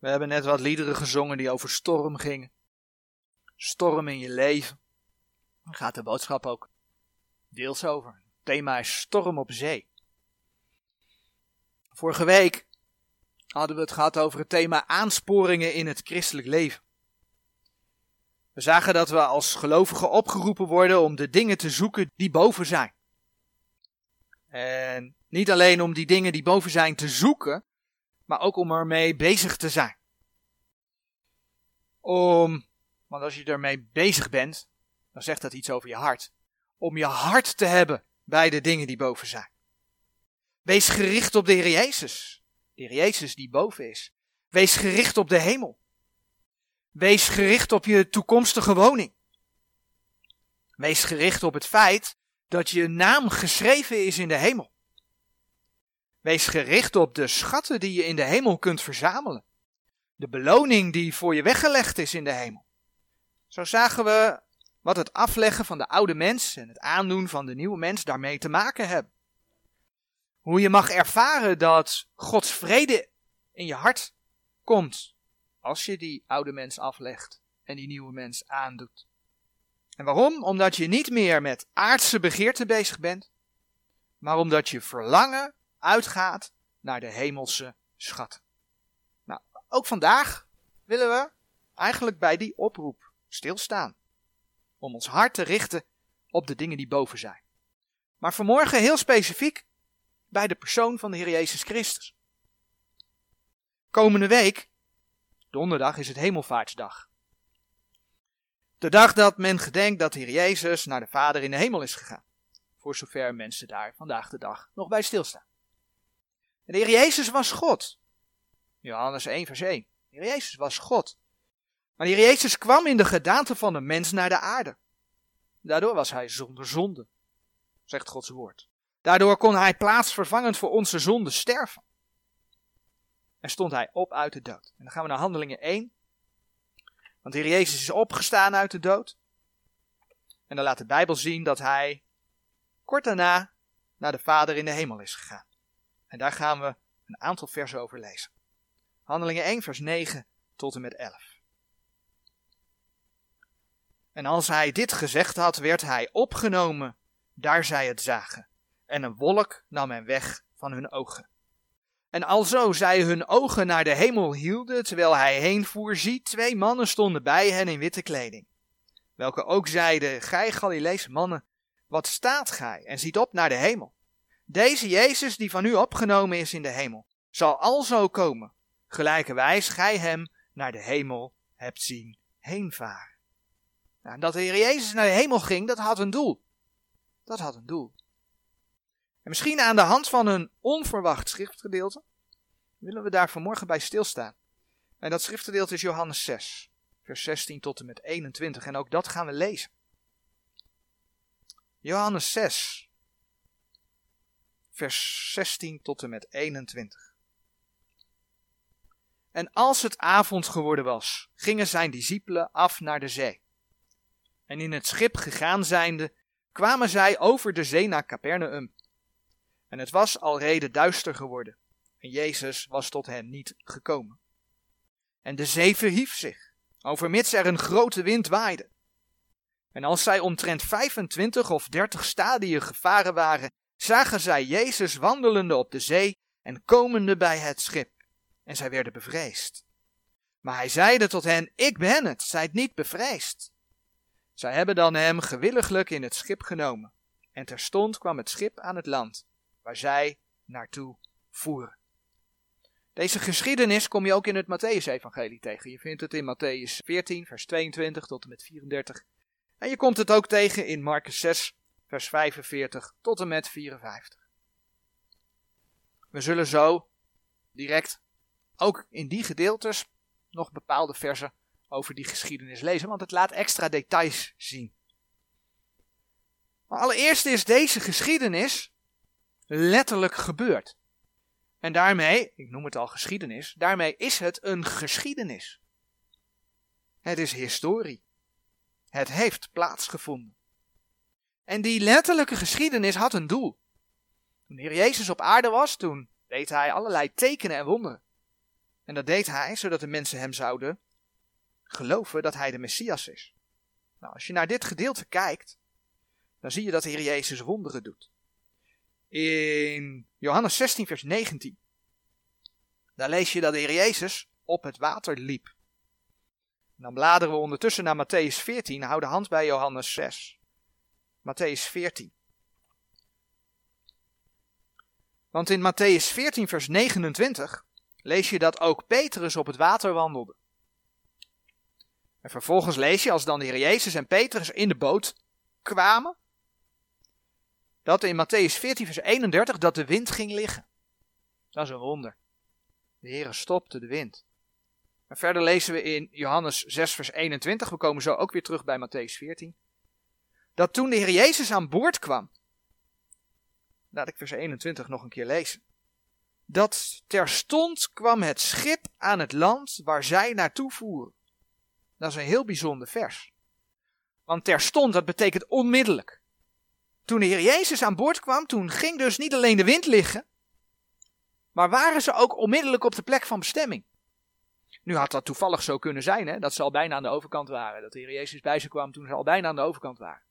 We hebben net wat liederen gezongen die over storm gingen. Storm in je leven. Daar gaat de boodschap ook deels over. Het thema is storm op zee. Vorige week hadden we het gehad over het thema aansporingen in het christelijk leven. We zagen dat we als gelovigen opgeroepen worden om de dingen te zoeken die boven zijn. En niet alleen om die dingen die boven zijn te zoeken, maar ook om ermee bezig te zijn. Om, want als je ermee bezig bent, dan zegt dat iets over je hart. Om je hart te hebben bij de dingen die boven zijn. Wees gericht op de Heer Jezus. De Heer Jezus die boven is. Wees gericht op de hemel. Wees gericht op je toekomstige woning. Wees gericht op het feit dat je naam geschreven is in de hemel. Wees gericht op de schatten die je in de hemel kunt verzamelen. De beloning die voor je weggelegd is in de hemel. Zo zagen we wat het afleggen van de oude mens en het aandoen van de nieuwe mens daarmee te maken hebben. Hoe je mag ervaren dat Gods vrede in je hart komt als je die oude mens aflegt en die nieuwe mens aandoet. En waarom? Omdat je niet meer met aardse begeerten bezig bent, maar omdat je verlangen uitgaat naar de hemelse schat. Nou, ook vandaag willen we eigenlijk bij die oproep stilstaan. Om ons hart te richten op de dingen die boven zijn. Maar vanmorgen heel specifiek bij de persoon van de Heer Jezus Christus. Komende week, donderdag, is het Hemelvaartsdag. De dag dat men gedenkt dat de Heer Jezus naar de Vader in de hemel is gegaan. Voor zover mensen daar vandaag de dag nog bij stilstaan. En de Heer Jezus was God. Johannes 1 vers 1. De Heer Jezus was God. Maar de Heer Jezus kwam in de gedaante van een mens naar de aarde. Daardoor was hij zonder zonde, zegt Gods woord. Daardoor kon hij plaatsvervangend voor onze zonde sterven. En stond hij op uit de dood. En dan gaan we naar Handelingen 1. Want de Heer Jezus is opgestaan uit de dood. En dan laat de Bijbel zien dat hij kort daarna naar de Vader in de hemel is gegaan. En daar gaan we een aantal versen over lezen. Handelingen 1, vers 9 tot en met 11. En als hij dit gezegd had, werd hij opgenomen, daar zij het zagen. En een wolk nam hem weg van hun ogen. En alzo zij hun ogen naar de hemel hielden, terwijl hij heen voer, zie, twee mannen stonden bij hen in witte kleding. Welke ook zeiden, gij Galileese mannen, wat staat gij en ziet op naar de hemel? Deze Jezus die van u opgenomen is in de hemel, zal alzo komen, gelijkerwijs gij hem naar de hemel hebt zien heenvaren. Nou, dat de Heer Jezus naar de hemel ging, dat had een doel. Dat had een doel. En misschien aan de hand van een onverwacht schriftgedeelte willen we daar vanmorgen bij stilstaan. En dat schriftgedeelte is Johannes 6, vers 16 tot en met 21. En ook dat gaan we lezen. Johannes 6, vers 16 tot en met 21. En als het avond geworden was, gingen zijn discipelen af naar de zee. En in het schip gegaan zijnde, kwamen zij over de zee naar Capernaum. En het was al reden duister geworden, en Jezus was tot hen niet gekomen. En de zee verhief zich, overmits er een grote wind waaide. En als zij omtrent 25 of 30 stadien gevaren waren, zagen zij Jezus wandelende op de zee en komende bij het schip. En zij werden bevreesd. Maar hij zeide tot hen, ik ben het, zijt niet bevreesd. Zij hebben dan hem gewilliglijk in het schip genomen. En terstond kwam het schip aan het land, waar zij naartoe voeren. Deze geschiedenis kom je ook in het Matthäus-evangelie tegen. Je vindt het in Matthäus 14, vers 22 tot en met 34. En je komt het ook tegen in Marcus 6, vers 45 tot en met 54. We zullen zo direct ook in die gedeeltes nog bepaalde versen over die geschiedenis lezen, want het laat extra details zien. Maar allereerst is deze geschiedenis letterlijk gebeurd. En daarmee, ik noem het al geschiedenis, daarmee is het een geschiedenis. Het is historie. Het heeft plaatsgevonden. En die letterlijke geschiedenis had een doel. Toen de Heer Jezus op aarde was, toen deed hij allerlei tekenen en wonderen. En dat deed hij zodat de mensen hem zouden geloven dat hij de Messias is. Nou, als je naar dit gedeelte kijkt, dan zie je dat de Heer Jezus wonderen doet. In Johannes 16, vers 19, daar lees je dat de Heer Jezus op het water liep. dan bladeren we ondertussen naar Matthäus 14, hou de hand bij Johannes 6. Matthäus 14. Want in Matthäus 14, vers 29 lees je dat ook Petrus op het water wandelde. En vervolgens lees je, als dan de Heer Jezus en Petrus in de boot kwamen, dat in Matthäus 14, vers 31, dat de wind ging liggen. Dat is een wonder. De Heer stopte de wind. En verder lezen we in Johannes 6, vers 21, we komen zo ook weer terug bij Matthäus 14, dat toen de Heer Jezus aan boord kwam, laat ik vers 21 nog een keer lezen, dat terstond kwam het schip aan het land waar zij naartoe voeren. Dat is een heel bijzonder vers. Want terstond, dat betekent onmiddellijk. Toen de Heer Jezus aan boord kwam, toen ging dus niet alleen de wind liggen, maar waren ze ook onmiddellijk op de plek van bestemming. Nu had dat toevallig zo kunnen zijn, hè, dat ze al bijna aan de overkant waren. Dat de Heer Jezus bij ze kwam toen ze al bijna aan de overkant waren.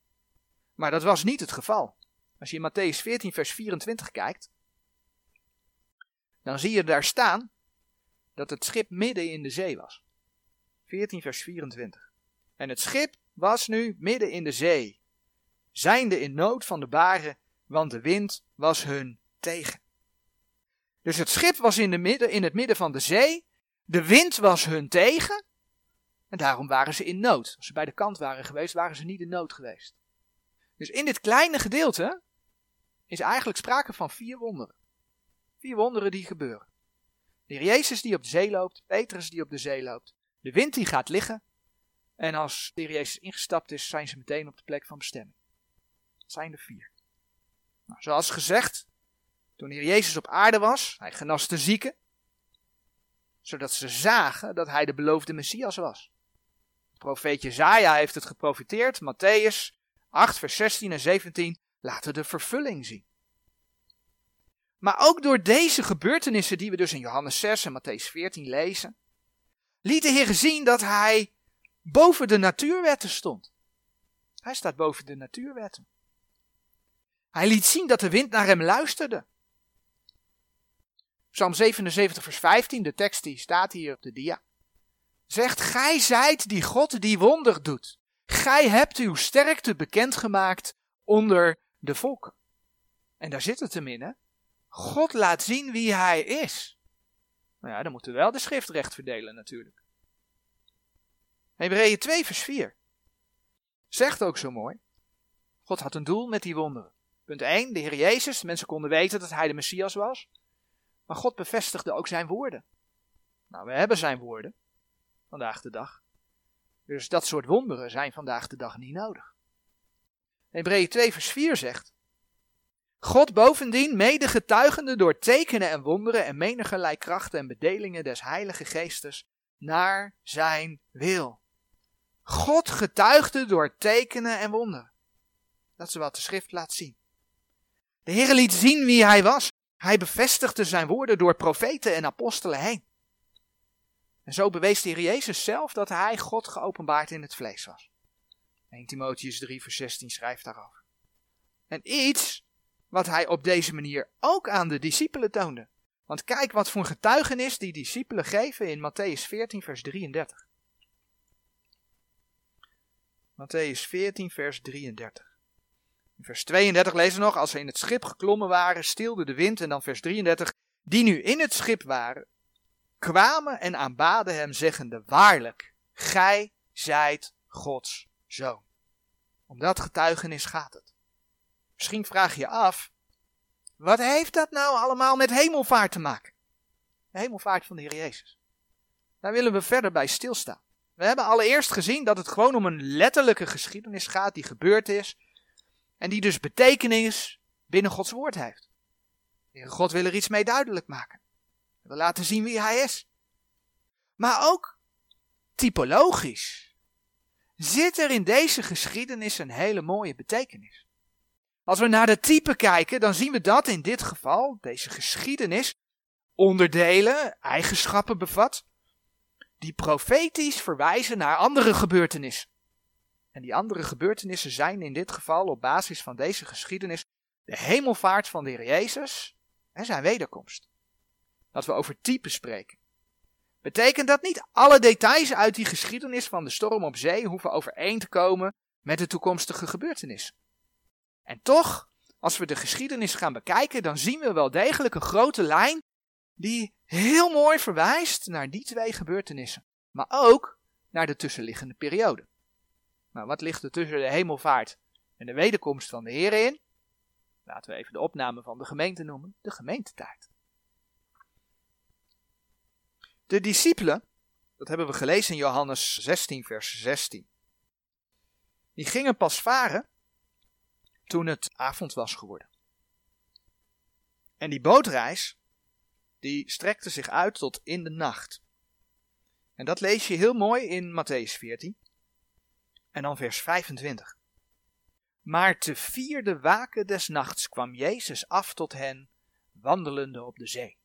Maar dat was niet het geval. Als je in Matthäus 14, vers 24 kijkt, dan zie je daar staan dat het schip midden in de zee was. 14 vers 24. En het schip was nu midden in de zee, zijnde in nood van de baren, want de wind was hun tegen. Dus het schip was in, de midden, in het midden van de zee, de wind was hun tegen, en daarom waren ze in nood. Als ze bij de kant waren geweest, waren ze niet in nood geweest. Dus in dit kleine gedeelte is eigenlijk sprake van vier wonderen. Vier wonderen die gebeuren. De Jezus die op de zee loopt, Petrus die op de zee loopt, de wind die gaat liggen. En als de Heer Jezus ingestapt is, zijn ze meteen op de plek van bestemming. Dat zijn er vier. Nou, zoals gezegd, toen de Heer Jezus op aarde was, hij genas de zieken, zodat ze zagen dat hij de beloofde Messias was. De profeet Jezaja heeft het geprofiteerd, Matthäus 8 vers 16 en 17 laten de vervulling zien. Maar ook door deze gebeurtenissen die we dus in Johannes 6 en Matthäus 14 lezen, liet de Heer zien dat hij boven de natuurwetten stond. Hij staat boven de natuurwetten. Hij liet zien dat de wind naar hem luisterde. Psalm 77, vers 15, de tekst die staat hier op de dia, zegt: Gij zijt die God die wonder doet. Gij hebt uw sterkte bekendgemaakt onder de volken. En daar zit het hem in, hè? God laat zien wie hij is. Nou ja, dan moeten we wel de schrift recht verdelen natuurlijk. Hebreeën 2 vers 4 zegt ook zo mooi. God had een doel met die wonderen. Punt 1, de Heer Jezus. Mensen konden weten dat hij de Messias was. Maar God bevestigde ook zijn woorden. Nou, we hebben zijn woorden. Vandaag de dag. Dus dat soort wonderen zijn vandaag de dag niet nodig. Hebreeën 2 vers 4 zegt. God bovendien mede getuigende door tekenen en wonderen en menigerlei krachten en bedelingen des heilige geestes naar zijn wil. God getuigde door tekenen en wonderen. Dat is wat de schrift laat zien. De Heer liet zien wie hij was. Hij bevestigde zijn woorden door profeten en apostelen heen. En zo bewees de Heer Jezus zelf dat hij God geopenbaard in het vlees was. 1 Timotheus 3 vers 16 schrijft daarover. En iets wat hij op deze manier ook aan de discipelen toonde. Want kijk wat voor getuigenis die discipelen geven in Matthäus 14, vers 33. Matthäus 14, vers 33. In vers 32 lezen we nog, als ze in het schip geklommen waren, stilde de wind. En dan vers 33, die nu in het schip waren, kwamen en aanbaden hem, zeggende, waarlijk, gij zijt Gods zoon. Om dat getuigenis gaat het. Misschien vraag je af, wat heeft dat nou allemaal met hemelvaart te maken? De hemelvaart van de Heer Jezus. Daar willen we verder bij stilstaan. We hebben allereerst gezien dat het gewoon om een letterlijke geschiedenis gaat die gebeurd is en die dus betekenis binnen Gods woord heeft. God wil er iets mee duidelijk maken. Wil laten zien wie Hij is. Maar ook typologisch zit er in deze geschiedenis een hele mooie betekenis. Als we naar de type kijken, dan zien we dat in dit geval, deze geschiedenis, onderdelen, eigenschappen bevat, die profetisch verwijzen naar andere gebeurtenissen. En die andere gebeurtenissen zijn in dit geval op basis van deze geschiedenis de hemelvaart van de Heer Jezus en zijn wederkomst. Dat we over type spreken. Betekent dat niet alle details uit die geschiedenis van de storm op zee hoeven overeen te komen met de toekomstige gebeurtenissen. En toch, als we de geschiedenis gaan bekijken, dan zien we wel degelijk een grote lijn die heel mooi verwijst naar die twee gebeurtenissen, maar ook naar de tussenliggende periode. Nou, wat ligt er tussen de hemelvaart en de wederkomst van de Heer in? Laten we even de opname van de gemeente noemen, de gemeentetijd. De discipelen, dat hebben we gelezen in Johannes 16, vers 16. Die gingen pas varen toen het avond was geworden. En die bootreis, die strekte zich uit tot in de nacht. En dat lees je heel mooi in Matthäus 14. En dan vers 25. Maar te vierde waken des nachts kwam Jezus af tot hen, wandelende op de zee.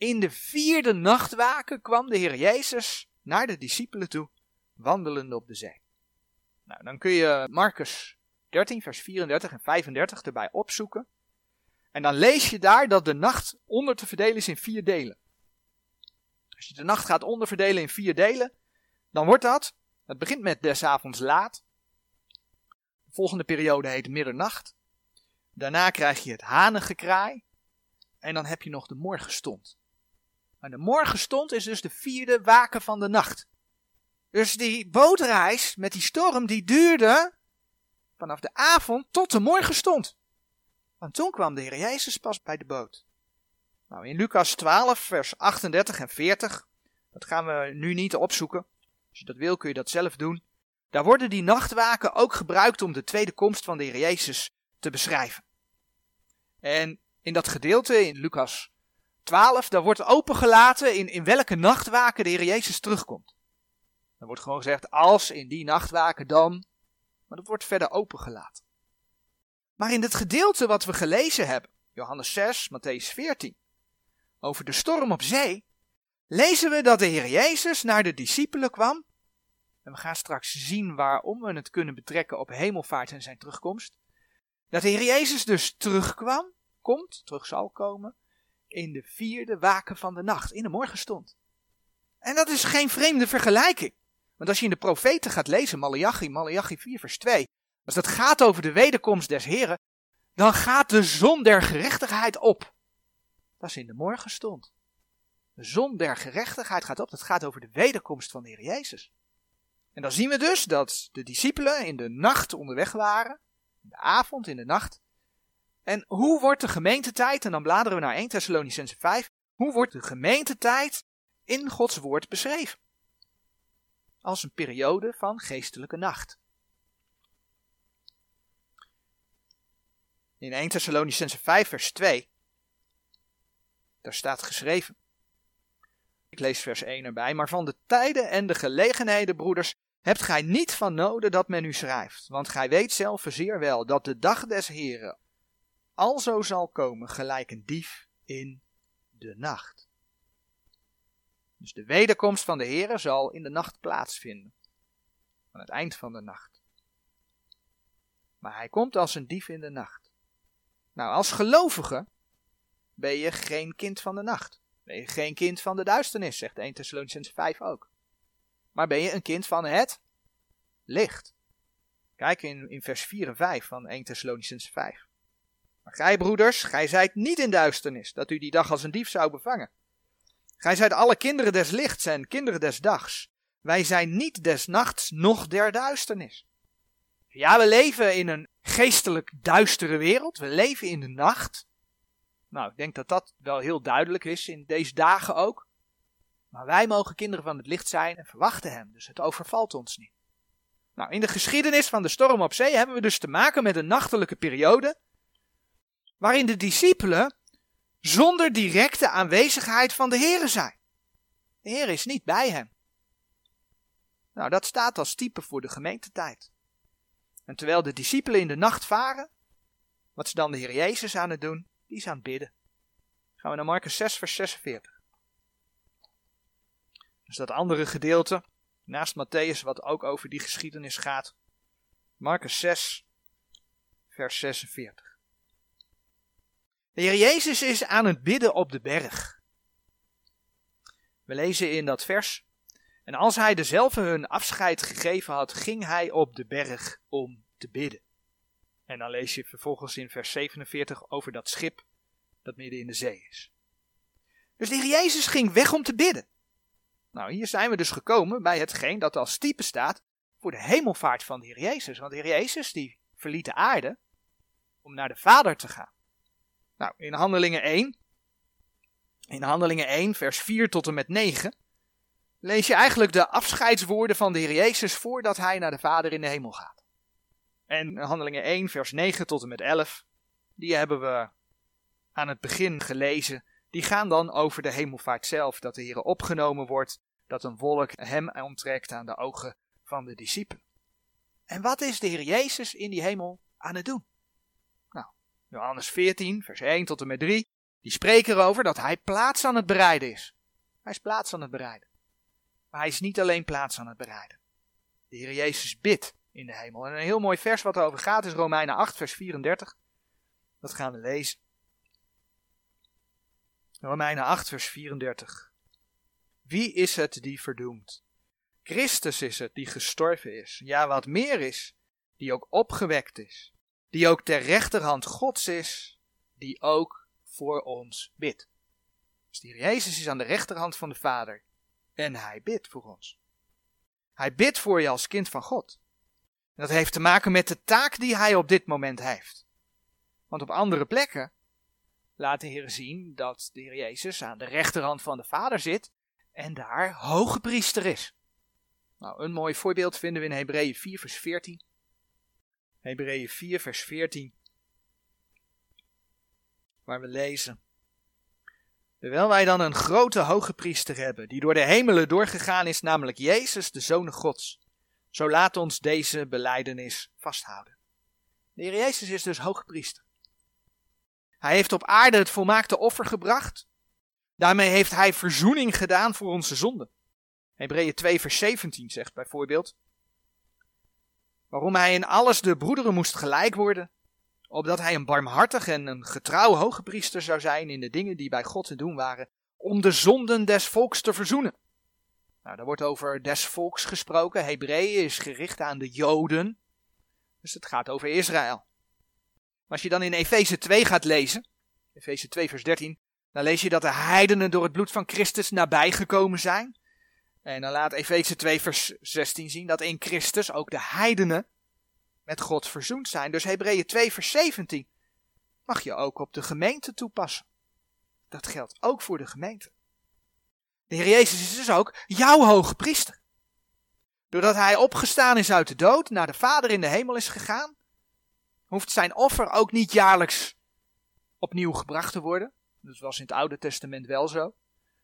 In de vierde nachtwaken kwam de Heer Jezus naar de discipelen toe, wandelende op de zee. Nou, dan kun je Marcus 13, vers 34 en 35 erbij opzoeken. En dan lees je daar dat de nacht onder te verdelen is in vier delen. Als je de nacht gaat onderverdelen in vier delen, dan wordt dat, het begint met des avonds laat. De volgende periode heet middernacht. Daarna krijg je het hanengekraai. En dan heb je nog de morgenstond. Maar de morgenstond is dus de vierde waken van de nacht. Dus die bootreis met die storm, die duurde vanaf de avond tot de morgenstond. Want toen kwam de Heer Jezus pas bij de boot. Nou, in Lucas 12, vers 38 en 40, dat gaan we nu niet opzoeken. Als je dat wil, kun je dat zelf doen. Daar worden die nachtwaken ook gebruikt om de tweede komst van de Heer Jezus te beschrijven. En in dat gedeelte in Lucas 12, daar wordt opengelaten in, in welke nachtwaken de Heer Jezus terugkomt. Dan wordt gewoon gezegd, als in die nachtwaken dan. Maar dat wordt verder opengelaten. Maar in het gedeelte wat we gelezen hebben, Johannes 6, Matthäus 14, over de storm op zee, lezen we dat de Heer Jezus naar de discipelen kwam. En we gaan straks zien waarom we het kunnen betrekken op hemelvaart en zijn terugkomst. Dat de Heer Jezus dus terugkwam, komt, terug zal komen, in de vierde waken van de nacht, in de morgenstond. En dat is geen vreemde vergelijking. Want als je in de profeten gaat lezen, Malachi, Malachi 4 vers 2, als dat gaat over de wederkomst des Heren, dan gaat de zon der gerechtigheid op. Dat is in de morgenstond. De zon der gerechtigheid gaat op, dat gaat over de wederkomst van de Heer Jezus. En dan zien we dus dat de discipelen in de nacht onderweg waren, in de avond, in de nacht, en hoe wordt de gemeentetijd, en dan bladeren we naar 1 Thessalonicense 5, hoe wordt de gemeentetijd in Gods woord beschreven? Als een periode van geestelijke nacht. In 1 Thessalonicense 5 vers 2, daar staat geschreven. Ik lees vers 1 erbij, maar van de tijden en de gelegenheden, broeders, hebt gij niet van noden dat men u schrijft, want gij weet zelf zeer wel dat de dag des Heren alzo zal komen gelijk een dief in de nacht. Dus de wederkomst van de Heere zal in de nacht plaatsvinden. Aan het eind van de nacht. Maar hij komt als een dief in de nacht. Nou, als gelovige ben je geen kind van de nacht. Ben je geen kind van de duisternis, zegt 1 Thessalonians 5 ook. Maar ben je een kind van het licht. Kijk in, in vers 4 en 5 van 1 Thessalonians 5. Maar gij, broeders, gij zijt niet in duisternis, dat u die dag als een dief zou bevangen. Gij zijt alle kinderen des lichts en kinderen des dags. Wij zijn niet des nachts, noch der duisternis. Ja, we leven in een geestelijk duistere wereld. We leven in de nacht. Nou, ik denk dat dat wel heel duidelijk is in deze dagen ook. Maar wij mogen kinderen van het licht zijn en verwachten hem, dus het overvalt ons niet. Nou, in de geschiedenis van de storm op zee hebben we dus te maken met een nachtelijke periode waarin de discipelen zonder directe aanwezigheid van de Heer zijn. De Heer is niet bij hen. Nou, dat staat als type voor de gemeentetijd. En terwijl de discipelen in de nacht varen, wat is dan de Heer Jezus aan het doen? Die is aan het bidden. Gaan we naar Marcus 6, vers 46. Dus dat andere gedeelte, naast Matthäus, wat ook over die geschiedenis gaat. Marcus 6, vers 46. De Heer Jezus is aan het bidden op de berg. We lezen in dat vers. En als hij dezelfde hun afscheid gegeven had, ging hij op de berg om te bidden. En dan lees je vervolgens in vers 47 over dat schip dat midden in de zee is. Dus de Heer Jezus ging weg om te bidden. Nou, hier zijn we dus gekomen bij hetgeen dat als type staat voor de hemelvaart van de Heer Jezus. Want de Heer Jezus die verliet de aarde om naar de Vader te gaan. Nou, in Handelingen 1, in Handelingen 1, vers 4 tot en met 9, lees je eigenlijk de afscheidswoorden van de Heer Jezus voordat hij naar de Vader in de hemel gaat. En Handelingen 1, vers 9 tot en met 11, die hebben we aan het begin gelezen. Die gaan dan over de hemelvaart zelf, dat de Heer opgenomen wordt, dat een wolk hem onttrekt aan de ogen van de discipelen. En wat is de Heer Jezus in die hemel aan het doen? Johannes 14, vers 1 tot en met 3, die spreken erover dat hij plaats aan het bereiden is. Hij is plaats aan het bereiden. Maar hij is niet alleen plaats aan het bereiden. De Heer Jezus bidt in de hemel. En een heel mooi vers wat erover gaat is Romeinen 8, vers 34. Dat gaan we lezen. Romeinen 8, vers 34. Wie is het die verdoemt? Christus is het die gestorven is. Ja, wat meer is, die ook opgewekt is. Die ook ter rechterhand Gods is, die ook voor ons bidt. Dus die Jezus is aan de rechterhand van de Vader. En hij bidt voor ons. Hij bidt voor je als kind van God. En dat heeft te maken met de taak die hij op dit moment heeft. Want op andere plekken laat de Heer zien dat de Heer Jezus aan de rechterhand van de Vader zit en daar hoge priester is. Nou, een mooi voorbeeld vinden we in Hebreeën 4, vers 14. Hebreeën 4, vers 14. Waar we lezen. Terwijl wij dan een grote hoge priester hebben, die door de hemelen doorgegaan is, namelijk Jezus, de Zoon Gods. Zo laat ons deze beleidenis vasthouden. De Heer Jezus is dus hoge priester. Hij heeft op aarde het volmaakte offer gebracht. Daarmee heeft hij verzoening gedaan voor onze zonden. Hebreeën 2 vers 17 zegt bijvoorbeeld. Waarom hij in alles de broederen moest gelijk worden. Opdat hij een barmhartig en een getrouw hoge priester zou zijn in de dingen die bij God te doen waren. Om de zonden des volks te verzoenen. Nou, daar wordt over des volks gesproken. Hebreeën is gericht aan de Joden. Dus het gaat over Israël. Maar als je dan in Efeze 2 gaat lezen, Efeze 2 vers 13, dan lees je dat de heidenen door het bloed van Christus nabijgekomen zijn. En dan laat Efeze 2 vers 16 zien dat in Christus ook de heidenen met God verzoend zijn. Dus Hebreeën 2 vers 17 mag je ook op de gemeente toepassen. Dat geldt ook voor de gemeente. De Heer Jezus is dus ook jouw hoge priester. Doordat hij opgestaan is uit de dood, naar de Vader in de hemel is gegaan, hoeft zijn offer ook niet jaarlijks opnieuw gebracht te worden. Dat was in het Oude Testament wel zo.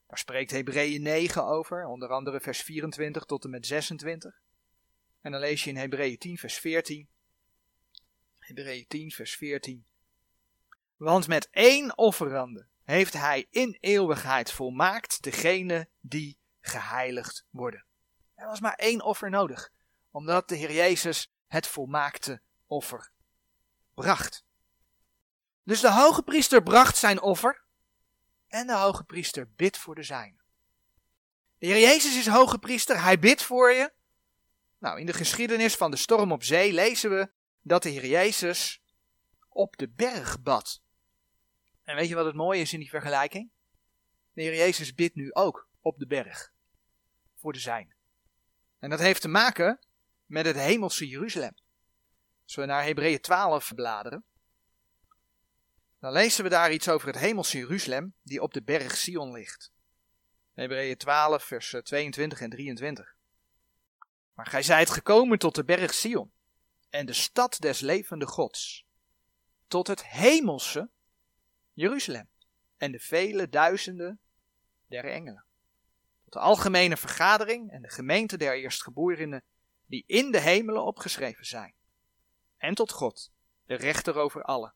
Daar spreekt Hebreeën 9 over, onder andere vers 24 tot en met 26. En dan lees je in Hebreeën 10 vers 14. Hebreeën 10 vers 14. Want met één offerande heeft hij in eeuwigheid volmaakt degene die geheiligd worden. Er was maar één offer nodig, omdat de Heer Jezus het volmaakte offer bracht. Dus de hoge priester bracht zijn offer en de hoge priester bidt voor de zijne. De Heer Jezus is hoge priester, hij bidt voor je. Nou, in de geschiedenis van de storm op zee lezen we dat de Heer Jezus op de berg bad. En weet je wat het mooie is in die vergelijking? De Heer Jezus bidt nu ook op de berg voor de zijne. En dat heeft te maken met het hemelse Jeruzalem. Als we naar Hebreeën 12 bladeren, dan lezen we daar iets over het hemelse Jeruzalem die op de berg Sion ligt. Hebreeën 12, vers 22 en 23. Maar gij zijt gekomen tot de berg Sion en de stad des levende Gods, tot het hemelse Jeruzalem en de vele duizenden der engelen, tot de algemene vergadering en de gemeente der eerstgeborenen die in de hemelen opgeschreven zijn, en tot God, de rechter over allen,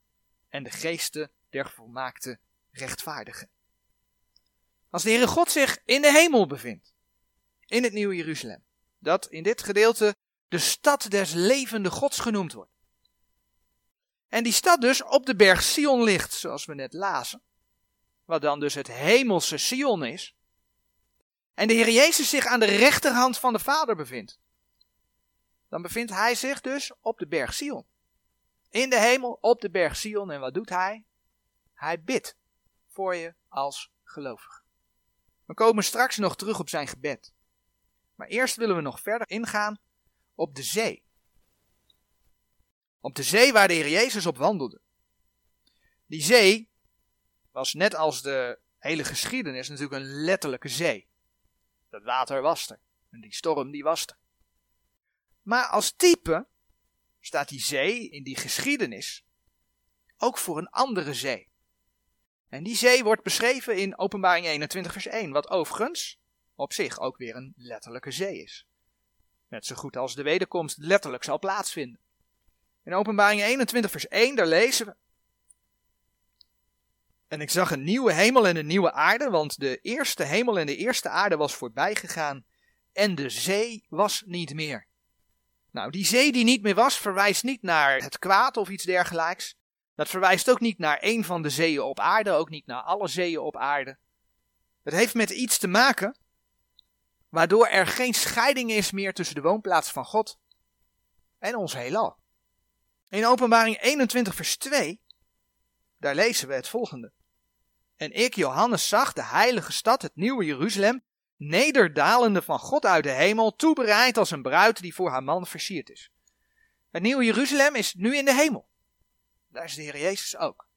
en de geesten der volmaakte rechtvaardigen. Als de Heere God zich in de hemel bevindt, in het Nieuwe Jeruzalem, dat in dit gedeelte de stad des levende Gods genoemd wordt. En die stad dus op de berg Sion ligt, zoals we net lazen, wat dan dus het hemelse Sion is, en de Heer Jezus zich aan de rechterhand van de Vader bevindt, dan bevindt hij zich dus op de berg Sion. In de hemel op de berg Sion. En wat doet hij? Hij bidt voor je als gelovige. We komen straks nog terug op zijn gebed. Maar eerst willen we nog verder ingaan op de zee. Op de zee waar de Heer Jezus op wandelde. Die zee was net als de hele geschiedenis natuurlijk een letterlijke zee. Dat water was er. En die storm die was er. Maar als type staat die zee in die geschiedenis ook voor een andere zee. En die zee wordt beschreven in Openbaring 21 vers 1, wat overigens op zich ook weer een letterlijke zee is. Net zo goed als de wederkomst letterlijk zal plaatsvinden. In Openbaring 21 vers 1, daar lezen we. En ik zag een nieuwe hemel en een nieuwe aarde, want de eerste hemel en de eerste aarde was voorbij gegaan en de zee was niet meer. Nou, die zee die niet meer was, verwijst niet naar het kwaad of iets dergelijks. Dat verwijst ook niet naar een van de zeeën op aarde, ook niet naar alle zeeën op aarde. Het heeft met iets te maken waardoor er geen scheiding is meer tussen de woonplaats van God en ons heelal. In Openbaring 21 vers 2, daar lezen we het volgende. En ik, Johannes, zag de heilige stad, het nieuwe Jeruzalem, nederdalende van God uit de hemel, toebereid als een bruid die voor haar man versierd is. Het nieuwe Jeruzalem is nu in de hemel. Daar is de Heer Jezus ook.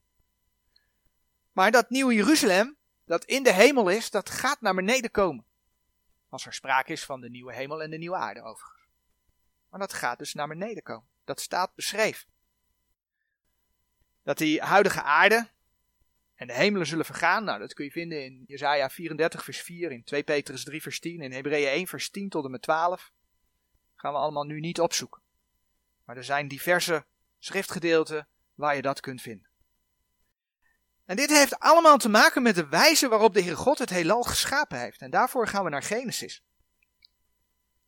Maar dat nieuwe Jeruzalem, dat in de hemel is, dat gaat naar beneden komen. Als er sprake is van de nieuwe hemel en de nieuwe aarde overigens. Maar dat gaat dus naar beneden komen. Dat staat beschreven. Dat die huidige aarde, en de hemelen zullen vergaan. Nou, dat kun je vinden in Jesaja 34 vers 4, in 2 Petrus 3 vers 10, in Hebreeën 1 vers 10 tot en met 12. Gaan we allemaal nu niet opzoeken. Maar er zijn diverse schriftgedeelten waar je dat kunt vinden. En dit heeft allemaal te maken met de wijze waarop de Heer God het heelal geschapen heeft. En daarvoor gaan we naar Genesis.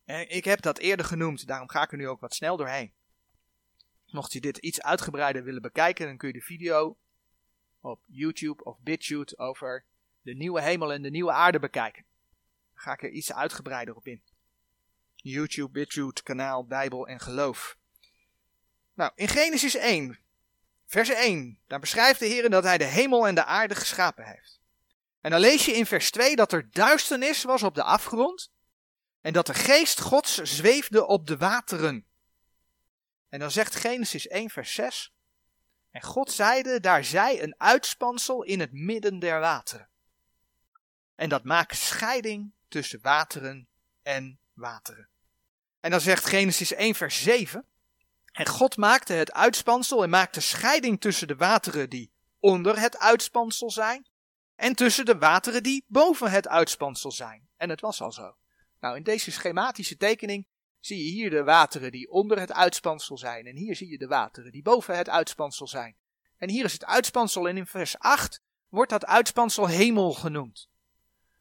En ik heb dat eerder genoemd, daarom ga ik er nu ook wat snel doorheen. Mocht je dit iets uitgebreider willen bekijken, dan kun je de video op YouTube of BitChute over de nieuwe hemel en de nieuwe aarde bekijken. Dan ga ik er iets uitgebreider op in. YouTube, BitChute, kanaal, Bijbel en geloof. Nou, in Genesis 1, vers 1, daar beschrijft de Heer dat hij de hemel en de aarde geschapen heeft. En dan lees je in vers 2 dat er duisternis was op de afgrond en dat de geest Gods zweefde op de wateren. En dan zegt Genesis 1, vers 6, en God zeide, daar zij een uitspansel in het midden der wateren. En dat maakt scheiding tussen wateren en wateren. En dan zegt Genesis 1 vers 7. En God maakte het uitspansel en maakte scheiding tussen de wateren die onder het uitspansel zijn en tussen de wateren die boven het uitspansel zijn. En het was al zo. Nou, in deze schematische tekening zie je hier de wateren die onder het uitspansel zijn. En hier zie je de wateren die boven het uitspansel zijn. En hier is het uitspansel en in vers 8 wordt dat uitspansel hemel genoemd.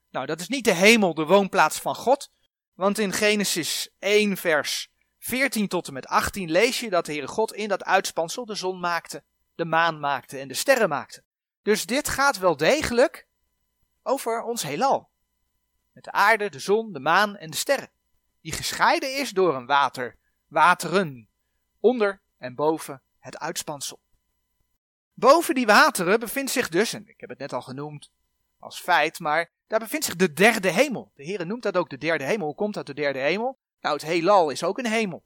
Nou, dat is niet de hemel, de woonplaats van God. Want in Genesis 1 vers 14 tot en met 18 lees je dat de Heere God in dat uitspansel de zon maakte, de maan maakte en de sterren maakte. Dus dit gaat wel degelijk over ons heelal. Met de aarde, de zon, de maan en de sterren die gescheiden is door een water, wateren, onder en boven het uitspansel. Boven die wateren bevindt zich dus, en ik heb het net al genoemd als feit, maar daar bevindt zich de derde hemel. De Heer noemt dat ook de derde hemel. Hoe komt dat de derde hemel? Nou, het heelal is ook een hemel.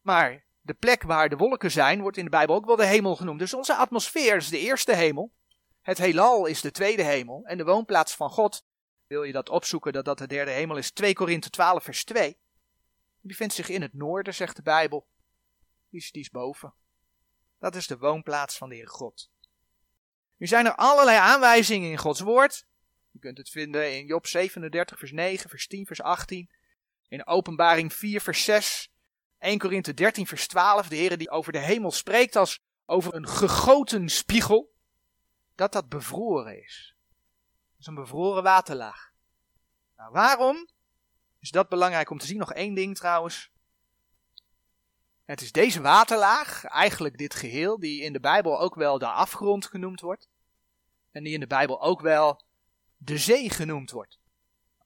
Maar de plek waar de wolken zijn, wordt in de Bijbel ook wel de hemel genoemd. Dus onze atmosfeer is de eerste hemel. Het heelal is de tweede hemel. En de woonplaats van God wil je dat opzoeken, dat dat de derde hemel is, 2 Korinthe 12 vers 2. Die bevindt zich in het noorden, zegt de Bijbel. Die is, boven. Dat is de woonplaats van de Heer God. Nu zijn er allerlei aanwijzingen in Gods woord. Je kunt het vinden in Job 37 vers 9, vers 10, vers 18. In Openbaring 4 vers 6. 1 Korinthe 13 vers 12. De Heer die over de hemel spreekt als over een gegoten spiegel. dat dat bevroren is. Is een bevroren waterlaag. Nou, waarom is dat belangrijk om te zien? Nog één ding trouwens. Het is deze waterlaag, eigenlijk dit geheel, die in de Bijbel ook wel de afgrond genoemd wordt. En die in de Bijbel ook wel de zee genoemd wordt.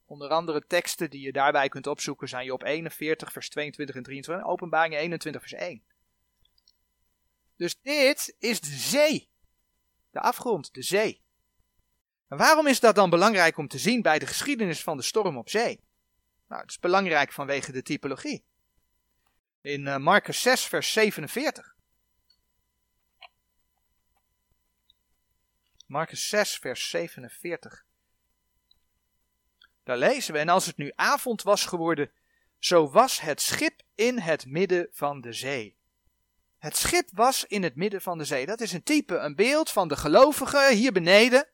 Onder andere teksten die je daarbij kunt opzoeken zijn je op 41, vers 22 en 23, openbaring 21, vers 1. Dus dit is de zee. De afgrond, de zee. Waarom is dat dan belangrijk om te zien bij de geschiedenis van de storm op zee? Nou, het is belangrijk vanwege de typologie. In uh, Marcus 6, vers 47. Marcus 6, vers 47. Daar lezen we, en als het nu avond was geworden, zo was het schip in het midden van de zee. Het schip was in het midden van de zee. Dat is een type, een beeld van de gelovigen hier beneden,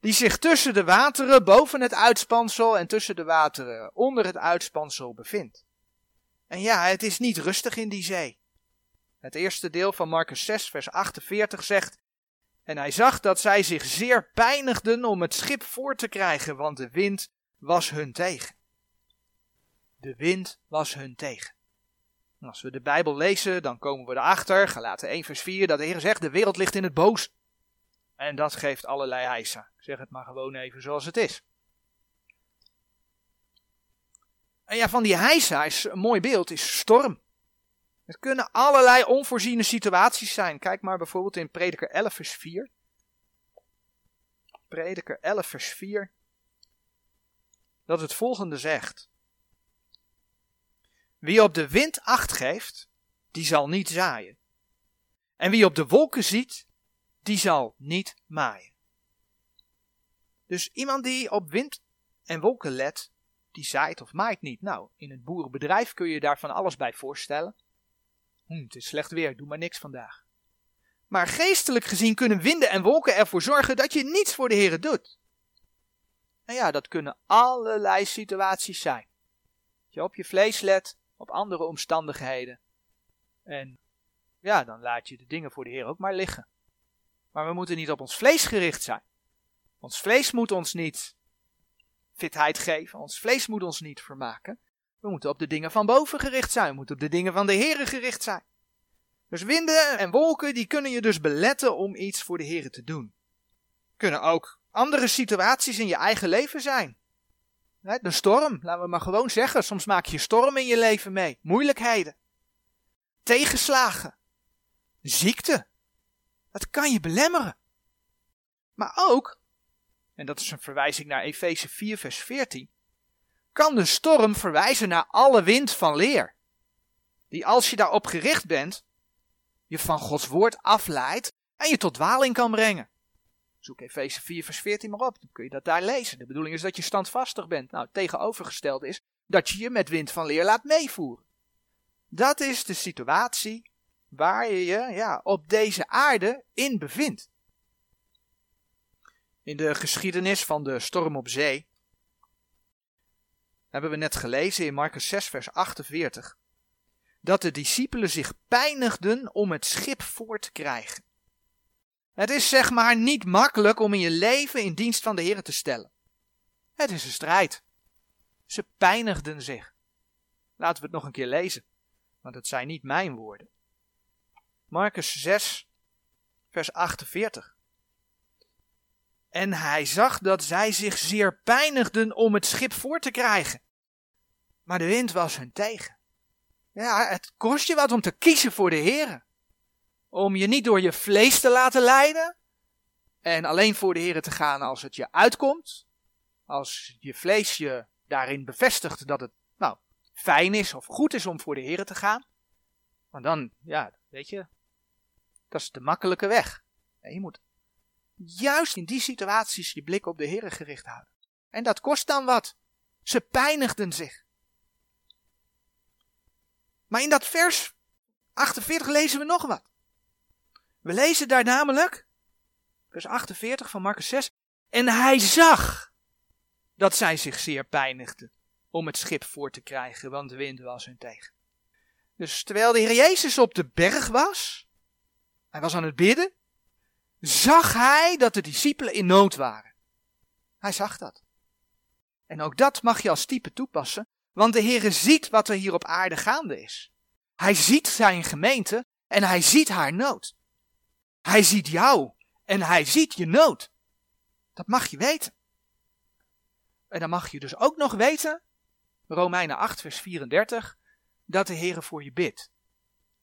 die zich tussen de wateren boven het uitspansel en tussen de wateren onder het uitspansel bevindt. En ja, het is niet rustig in die zee. Het eerste deel van Marcus 6, vers 48 zegt: En hij zag dat zij zich zeer pijnigden om het schip voor te krijgen, want de wind was hun tegen. De wind was hun tegen. als we de Bijbel lezen, dan komen we erachter, gelaten 1 vers 4, dat de Heer zegt, de wereld ligt in het boos. En dat geeft allerlei eisen. Ik zeg het maar gewoon even zoals het is. En ja, van die heisa is een mooi beeld, is storm. Het kunnen allerlei onvoorziene situaties zijn. Kijk maar bijvoorbeeld in Prediker 11 vers 4. Prediker 11 vers 4 dat het volgende zegt. Wie op de wind acht geeft, die zal niet zaaien. En wie op de wolken ziet, die zal niet maaien. Dus iemand die op wind en wolken let, die zaait of maait niet. Nou, in het boerenbedrijf kun je daar van alles bij voorstellen. Hm, het is slecht weer, doe maar niks vandaag. Maar geestelijk gezien kunnen winden en wolken ervoor zorgen dat je niets voor de Heer doet. Nou ja, dat kunnen allerlei situaties zijn. Dat je op je vlees let, op andere omstandigheden. En ja, dan laat je de dingen voor de Heer ook maar liggen. Maar we moeten niet op ons vlees gericht zijn. Ons vlees moet ons niet fitheid geven. Ons vlees moet ons niet vermaken. We moeten op de dingen van boven gericht zijn. We moeten op de dingen van de Heer gericht zijn. Dus winden en wolken, die kunnen je dus beletten om iets voor de Heer te doen. Kunnen ook andere situaties in je eigen leven zijn. De storm, laten we maar gewoon zeggen. Soms maak je storm in je leven mee. Moeilijkheden. Tegenslagen. Ziekte. Dat kan je belemmeren. Maar ook, en dat is een verwijzing naar Efeze 4, vers 14, kan de storm verwijzen naar alle wind van leer. Die als je daarop gericht bent, je van Gods woord afleidt en je tot dwaling kan brengen. Zoek Efeze 4 vers 14 maar op, dan kun je dat daar lezen. De bedoeling is dat je standvastig bent. Nou, het tegenovergestelde is dat je je met wind van leer laat meevoeren. Dat is de situatie waar je je ja, op deze aarde in bevindt. In de geschiedenis van de storm op zee hebben we net gelezen in Marcus 6 vers 48 dat de discipelen zich pijnigden om het schip voor te krijgen. Het is zeg maar niet makkelijk om in je leven in dienst van de Heer te stellen. Het is een strijd. Ze pijnigden zich. Laten we het nog een keer lezen, want het zijn niet mijn woorden. Marcus 6, vers 48. En hij zag dat zij zich zeer pijnigden om het schip voor te krijgen. Maar de wind was hun tegen. Ja, het kost je wat om te kiezen voor de Heer. Om je niet door je vlees te laten leiden. En alleen voor de Heer te gaan als het je uitkomt. Als je vlees je daarin bevestigt dat het nou, fijn is of goed is om voor de Heer te gaan. Maar dan, ja, weet je, dat is de makkelijke weg. Je moet juist in die situaties je blik op de Heer gericht houden. En dat kost dan wat. Ze pijnigden zich. Maar in dat vers 48 lezen we nog wat. We lezen daar namelijk, vers 48 van Marcus 6, en hij zag dat zij zich zeer pijnigden om het schip voor te krijgen, want de wind was hun tegen. Dus terwijl de Heer Jezus op de berg was, hij was aan het bidden, zag hij dat de discipelen in nood waren. Hij zag dat. En ook dat mag je als type toepassen, want de Heere ziet wat er hier op aarde gaande is. Hij ziet zijn gemeente en hij ziet haar nood. Hij ziet jou en hij ziet je nood. Dat mag je weten. En dan mag je dus ook nog weten, Romeinen 8, vers 34, dat de Heere voor je bidt.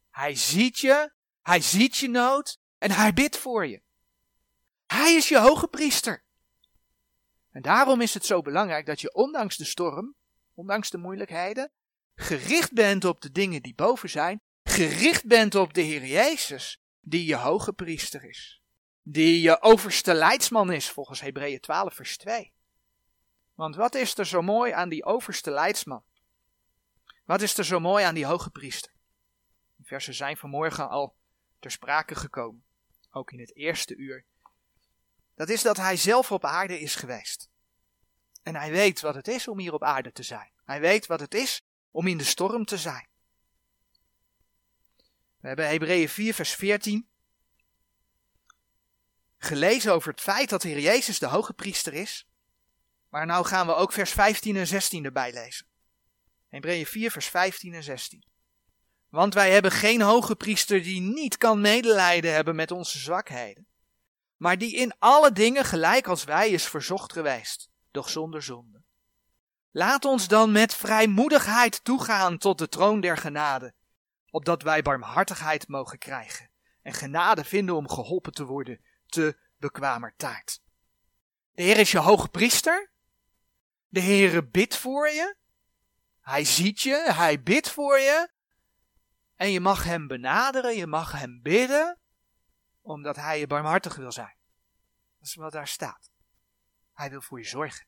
Hij ziet je, hij ziet je nood en hij bidt voor je. Hij is je hoge priester. En daarom is het zo belangrijk dat je ondanks de storm, ondanks de moeilijkheden, gericht bent op de dingen die boven zijn, gericht bent op de Heer Jezus, die je hoge priester is, die je overste leidsman is, volgens Hebreeën 12, vers 2. Want wat is er zo mooi aan die overste leidsman? Wat is er zo mooi aan die hoge priester? Die versen zijn vanmorgen al ter sprake gekomen, ook in het eerste uur. Dat is dat hij zelf op aarde is geweest. En hij weet wat het is om hier op aarde te zijn. Hij weet wat het is om in de storm te zijn. We hebben Hebreeën 4, vers 14 gelezen over het feit dat de Heer Jezus de hoge priester is. Maar nou gaan we ook vers 15 en 16 erbij lezen. Hebreeën 4, vers 15 en 16. Want wij hebben geen hoge priester die niet kan medelijden hebben met onze zwakheden, maar die in alle dingen gelijk als wij is verzocht geweest, doch zonder zonde. Laat ons dan met vrijmoedigheid toegaan tot de troon der genade, opdat wij barmhartigheid mogen krijgen en genade vinden om geholpen te worden te bekwamer taart. De Heer is je hoge priester. De Heer bidt voor je. Hij ziet je, hij bidt voor je. En je mag hem benaderen, je mag hem bidden, omdat hij je barmhartig wil zijn. Dat is wat daar staat. Hij wil voor je zorgen.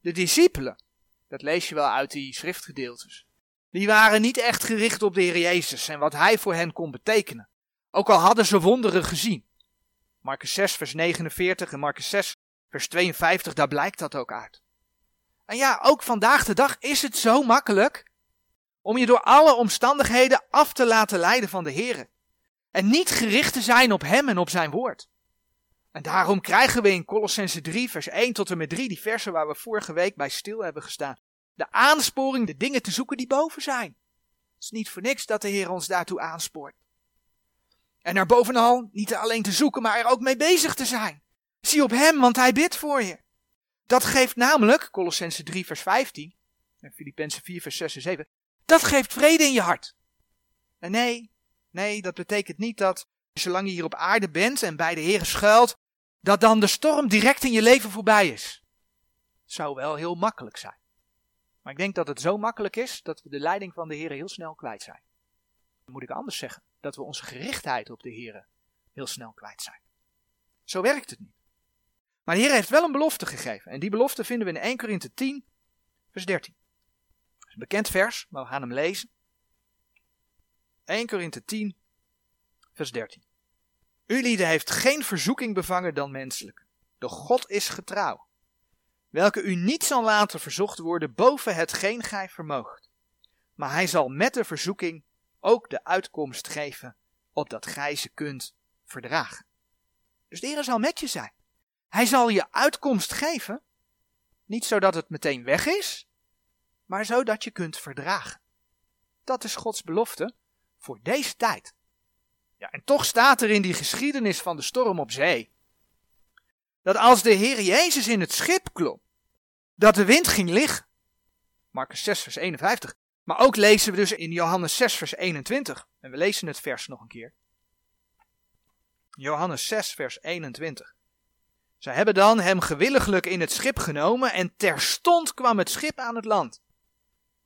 De discipelen, dat lees je wel uit die schriftgedeeltes, die waren niet echt gericht op de Heer Jezus en wat hij voor hen kon betekenen. Ook al hadden ze wonderen gezien. Marcus 6, vers 49 en Marcus 6, vers 52, daar blijkt dat ook uit. En ja, ook vandaag de dag is het zo makkelijk om je door alle omstandigheden af te laten leiden van de Heer. En niet gericht te zijn op Hem en op Zijn woord. En daarom krijgen we in Colossense 3, vers 1 tot en met 3, die versen waar we vorige week bij stil hebben gestaan, de aansporing de dingen te zoeken die boven zijn. Het is niet voor niks dat de Heer ons daartoe aanspoort. En er bovenal niet alleen te zoeken, maar er ook mee bezig te zijn. Zie op Hem, want Hij bidt voor je. Dat geeft namelijk, Colossense 3, vers 15, en Filippenzen 4, vers 6 en 7, dat geeft vrede in je hart. En nee, nee, dat betekent niet dat zolang je hier op aarde bent en bij de Heer schuilt, dat dan de storm direct in je leven voorbij is. Zou wel heel makkelijk zijn. Maar ik denk dat het zo makkelijk is dat we de leiding van de Heer heel snel kwijt zijn. Moet ik anders zeggen, dat we onze gerichtheid op de Heer heel snel kwijt zijn. Zo werkt het niet. Maar de Heer heeft wel een belofte gegeven. En die belofte vinden we in 1 Korinthe 10, vers 13. Bekend vers, maar we gaan hem lezen. 1 Korinthe 10, vers 13. U lieden heeft geen verzoeking bevangen dan menselijk. De God is getrouw, welke u niet zal laten verzocht worden boven hetgeen gij vermoogt. Maar hij zal met de verzoeking ook de uitkomst geven, opdat gij ze kunt verdragen. Dus de Heer zal met je zijn. Hij zal je uitkomst geven, niet zodat het meteen weg is, maar zodat je kunt verdragen. Dat is Gods belofte voor deze tijd. Ja, en toch staat er in die geschiedenis van de storm op zee, dat als de Heer Jezus in het schip klom, dat de wind ging liggen. Marcus 6, vers 51. Maar ook lezen we dus in Johannes 6, vers 21. En we lezen het vers nog een keer. Johannes 6, vers 21. Zij hebben dan hem gewilliglijk in het schip genomen en terstond kwam het schip aan het land,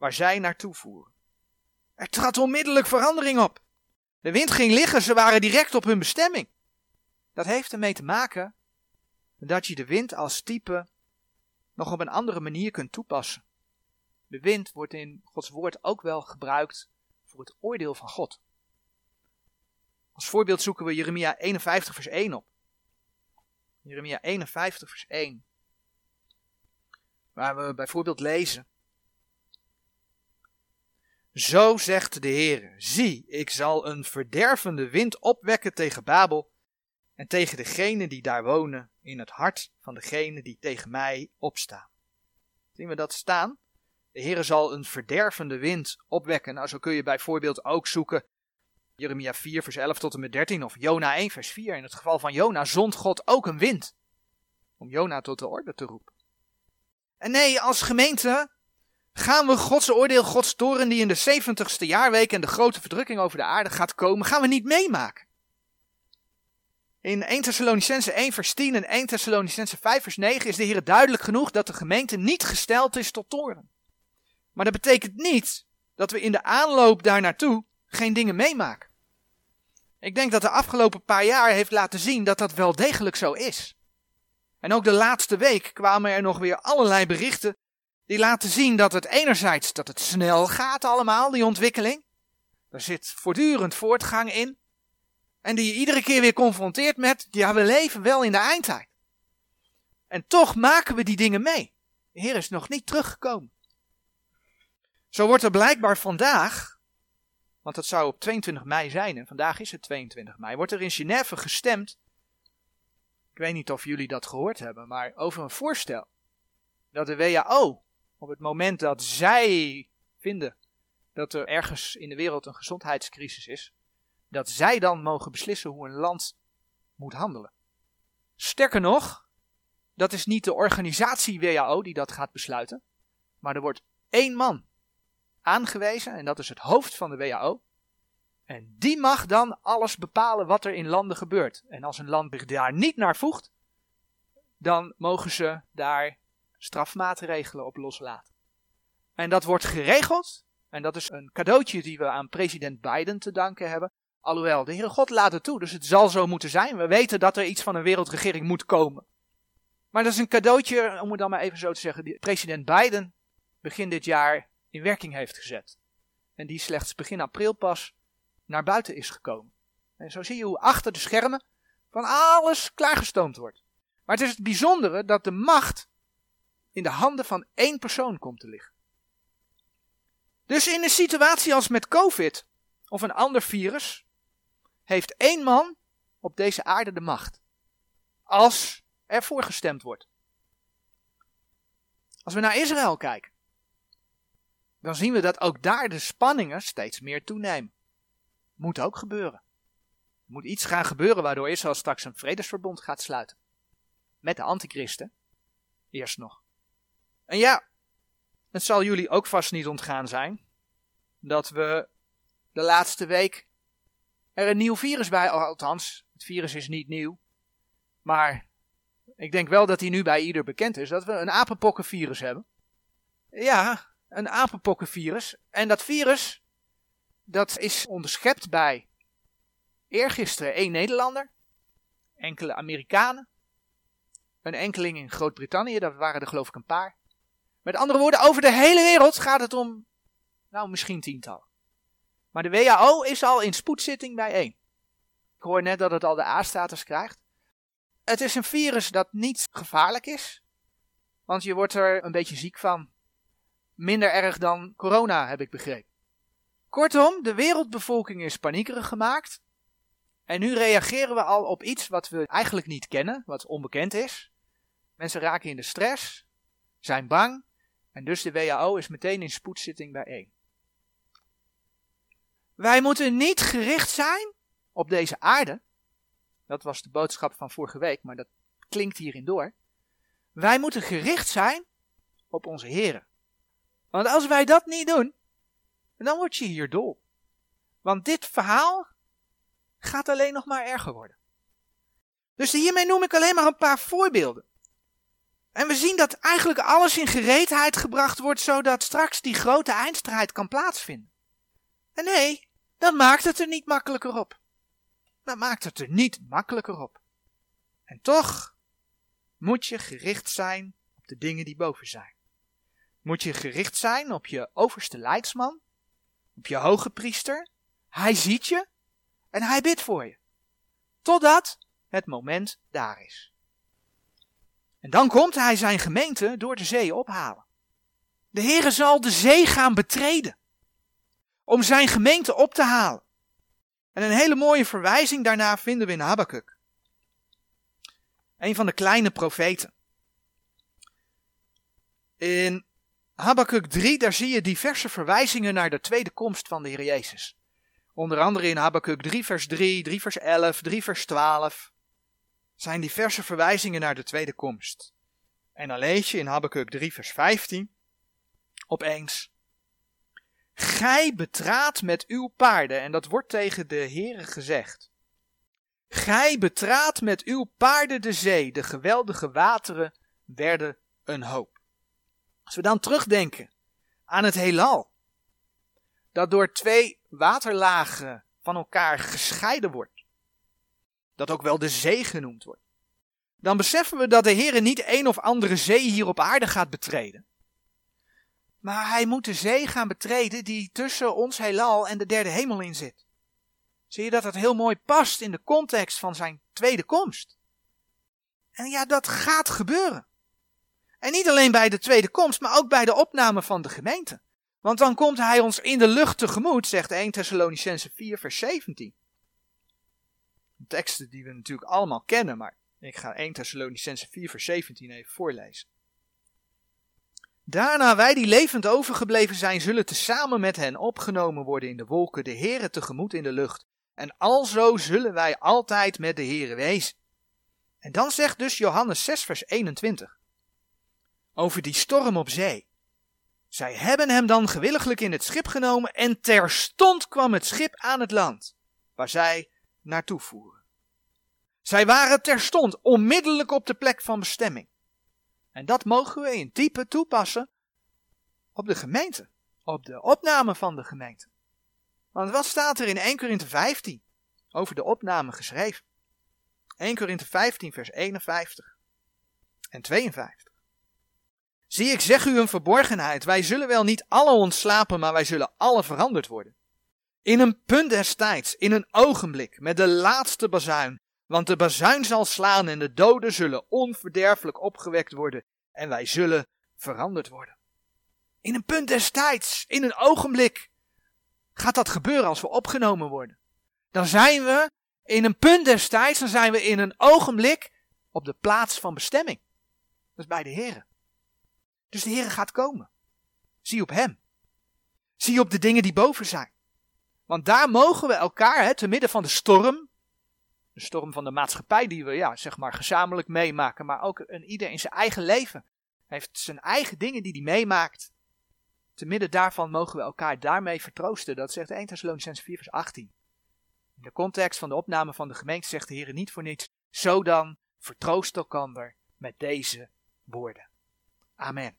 waar zij naartoe voeren. Er trad onmiddellijk verandering op. De wind ging liggen, ze waren direct op hun bestemming. Dat heeft ermee te maken dat je de wind als type nog op een andere manier kunt toepassen. De wind wordt in Gods woord ook wel gebruikt voor het oordeel van God. Als voorbeeld zoeken we Jeremia 51 vers 1 op. Jeremia 51 vers 1. Waar we bijvoorbeeld lezen. Zo zegt de Heer, zie, ik zal een verdervende wind opwekken tegen Babel, en tegen degenen die daar wonen in het hart van degenen die tegen mij opstaan. Zien we dat staan? De Heere zal een verdervende wind opwekken. Nou, zo kun je bijvoorbeeld ook zoeken Jeremia 4, vers 11 tot en met 13 of Jona 1, vers 4. In het geval van Jona zond God ook een wind om Jona tot de orde te roepen. En nee, als gemeente gaan we Gods oordeel, Gods toren die in de 70ste jaarweek en de grote verdrukking over de aarde gaat komen, gaan we niet meemaken. In 1 Thessalonicense 1 vers 10 en 1 Thessalonicense 5 vers 9 is de Heer duidelijk genoeg dat de gemeente niet gesteld is tot toren. Maar dat betekent niet dat we in de aanloop daar naartoe geen dingen meemaken. Ik denk dat de afgelopen paar jaar heeft laten zien dat dat wel degelijk zo is. En ook de laatste week kwamen er nog weer allerlei berichten die laten zien dat het enerzijds dat het snel gaat allemaal, die ontwikkeling. Er zit voortdurend voortgang in. En die je iedere keer weer confronteert met, ja we leven wel in de eindtijd. En toch maken we die dingen mee. De Heer is nog niet teruggekomen. Zo wordt er blijkbaar vandaag, want het zou op 22 mei zijn en vandaag is het 22 mei, wordt er in Genève gestemd. Ik weet niet of jullie dat gehoord hebben, maar over een voorstel dat de WHO op het moment dat zij vinden dat er ergens in de wereld een gezondheidscrisis is, dat zij dan mogen beslissen hoe een land moet handelen. Sterker nog, dat is niet de organisatie WHO die dat gaat besluiten, maar er wordt één man aangewezen en dat is het hoofd van de WHO. En die mag dan alles bepalen wat er in landen gebeurt. En als een land zich daar niet naar voegt, dan mogen ze daar strafmaatregelen op loslaten. En dat wordt geregeld. En dat is een cadeautje die we aan president Biden te danken hebben. Alhoewel, de Heere God laat het toe, dus het zal zo moeten zijn. We weten dat er iets van een wereldregering moet komen. Maar dat is een cadeautje, om het dan maar even zo te zeggen, die president Biden begin dit jaar in werking heeft gezet. En die slechts begin april pas naar buiten is gekomen. En zo zie je hoe achter de schermen van alles klaargestoomd wordt. Maar het is het bijzondere dat de macht in de handen van één persoon komt te liggen. Dus in een situatie als met COVID of een ander virus, heeft één man op deze aarde de macht. Als er voorgestemd wordt. Als we naar Israël kijken, dan zien we dat ook daar de spanningen steeds meer toenemen. Moet ook gebeuren. Er moet iets gaan gebeuren waardoor Israël straks een vredesverbond gaat sluiten. Met de antichristen. Eerst nog. En ja, het zal jullie ook vast niet ontgaan zijn dat we de laatste week er een nieuw virus bij, althans, het virus is niet nieuw, maar ik denk wel dat hij nu bij ieder bekend is, dat we een apenpokkenvirus hebben. Ja, een apenpokkenvirus. En dat virus, dat is onderschept bij eergisteren één Nederlander, enkele Amerikanen, een enkeling in Groot-Brittannië, dat waren er geloof ik een paar. Met andere woorden, over de hele wereld gaat het om, nou misschien tientallen. Maar de WHO is al in spoedzitting bijeen. Ik hoor net dat het al de A-status krijgt. Het is een virus dat niet gevaarlijk is, want je wordt er een beetje ziek van. Minder erg dan corona, heb ik begrepen. Kortom, de wereldbevolking is paniekerig gemaakt. En nu reageren we al op iets wat we eigenlijk niet kennen, wat onbekend is. Mensen raken in de stress, zijn bang en dus de WHO is meteen in spoedzitting bijeen. Wij moeten niet gericht zijn op deze aarde. Dat was de boodschap van vorige week, maar dat klinkt hierin door. Wij moeten gericht zijn op onze Heren. Want als wij dat niet doen, dan word je hier dol. Want dit verhaal gaat alleen nog maar erger worden. Dus hiermee noem ik alleen maar een paar voorbeelden. En we zien dat eigenlijk alles in gereedheid gebracht wordt, zodat straks die grote eindstrijd kan plaatsvinden. En nee, dan maakt het er niet makkelijker op. Dan maakt het er niet makkelijker op. En toch moet je gericht zijn op de dingen die boven zijn. Moet je gericht zijn op je overste leidsman, op je hoge priester. Hij ziet je en hij bidt voor je. Totdat het moment daar is. En dan komt hij zijn gemeente door de zee ophalen. De Heere zal de zee gaan betreden om zijn gemeente op te halen. En een hele mooie verwijzing daarna vinden we in Habakkuk. Een van de kleine profeten. In Habakkuk 3, daar zie je diverse verwijzingen naar de tweede komst van de Heer Jezus. Onder andere in Habakkuk 3 vers 3, 3 vers 11, 3 vers 12 zijn diverse verwijzingen naar de tweede komst. En dan lees je in Habakkuk 3 vers 15 opeens. Gij betraat met uw paarden, en dat wordt tegen de Heere gezegd. Gij betraat met uw paarden de zee, de geweldige wateren werden een hoop. Als we dan terugdenken aan het heelal, dat door twee waterlagen van elkaar gescheiden wordt, dat ook wel de zee genoemd wordt, dan beseffen we dat de Heer niet een of andere zee hier op aarde gaat betreden. Maar hij moet de zee gaan betreden die tussen ons heelal en de derde hemel in zit. Zie je dat het heel mooi past in de context van zijn tweede komst? En ja, dat gaat gebeuren. En niet alleen bij de tweede komst, maar ook bij de opname van de gemeente. Want dan komt hij ons in de lucht tegemoet, zegt 1 Thessalonicense 4, vers 17. Teksten die we natuurlijk allemaal kennen, maar ik ga 1 Thessalonicense 4, vers 17 even voorlezen. Daarna wij die levend overgebleven zijn, zullen tezamen met hen opgenomen worden in de wolken, de Heere tegemoet in de lucht. En alzo zullen wij altijd met de Heere wezen. En dan zegt dus Johannes 6, vers 21 over die storm op zee. Zij hebben hem dan gewilliglijk in het schip genomen en terstond kwam het schip aan het land, waar zij naartoe voeren. Zij waren terstond onmiddellijk op de plek van bestemming. En dat mogen we in type toepassen op de gemeente, op de opname van de gemeente. Want wat staat er in 1 Korinthe 15 over de opname geschreven? 1 Korinthe 15 vers 51 en 52. Zie, ik zeg u een verborgenheid. Wij zullen wel niet alle ontslapen, maar wij zullen alle veranderd worden. In een punt des tijds, in een ogenblik, met de laatste bazuin. Want de bazuin zal slaan en de doden zullen onverderfelijk opgewekt worden. En wij zullen veranderd worden. In een punt des tijds, in een ogenblik, gaat dat gebeuren als we opgenomen worden. Dan zijn we in een punt des tijds, dan zijn we in een ogenblik op de plaats van bestemming. Dat is bij de Heren. Dus de Heer gaat komen. Zie op Hem. Zie op de dingen die boven zijn. Want daar mogen we elkaar, hè, te midden van de storm, de storm van de maatschappij die we ja, zeg maar gezamenlijk meemaken, maar ook een ieder in zijn eigen leven heeft zijn eigen dingen die hij meemaakt. Te midden daarvan mogen we elkaar daarmee vertroosten. Dat zegt 1 Thessalonians 4 vers 18. In de context van de opname van de gemeente zegt de Heer niet voor niets, zo dan vertroost elkander met deze woorden. Amen.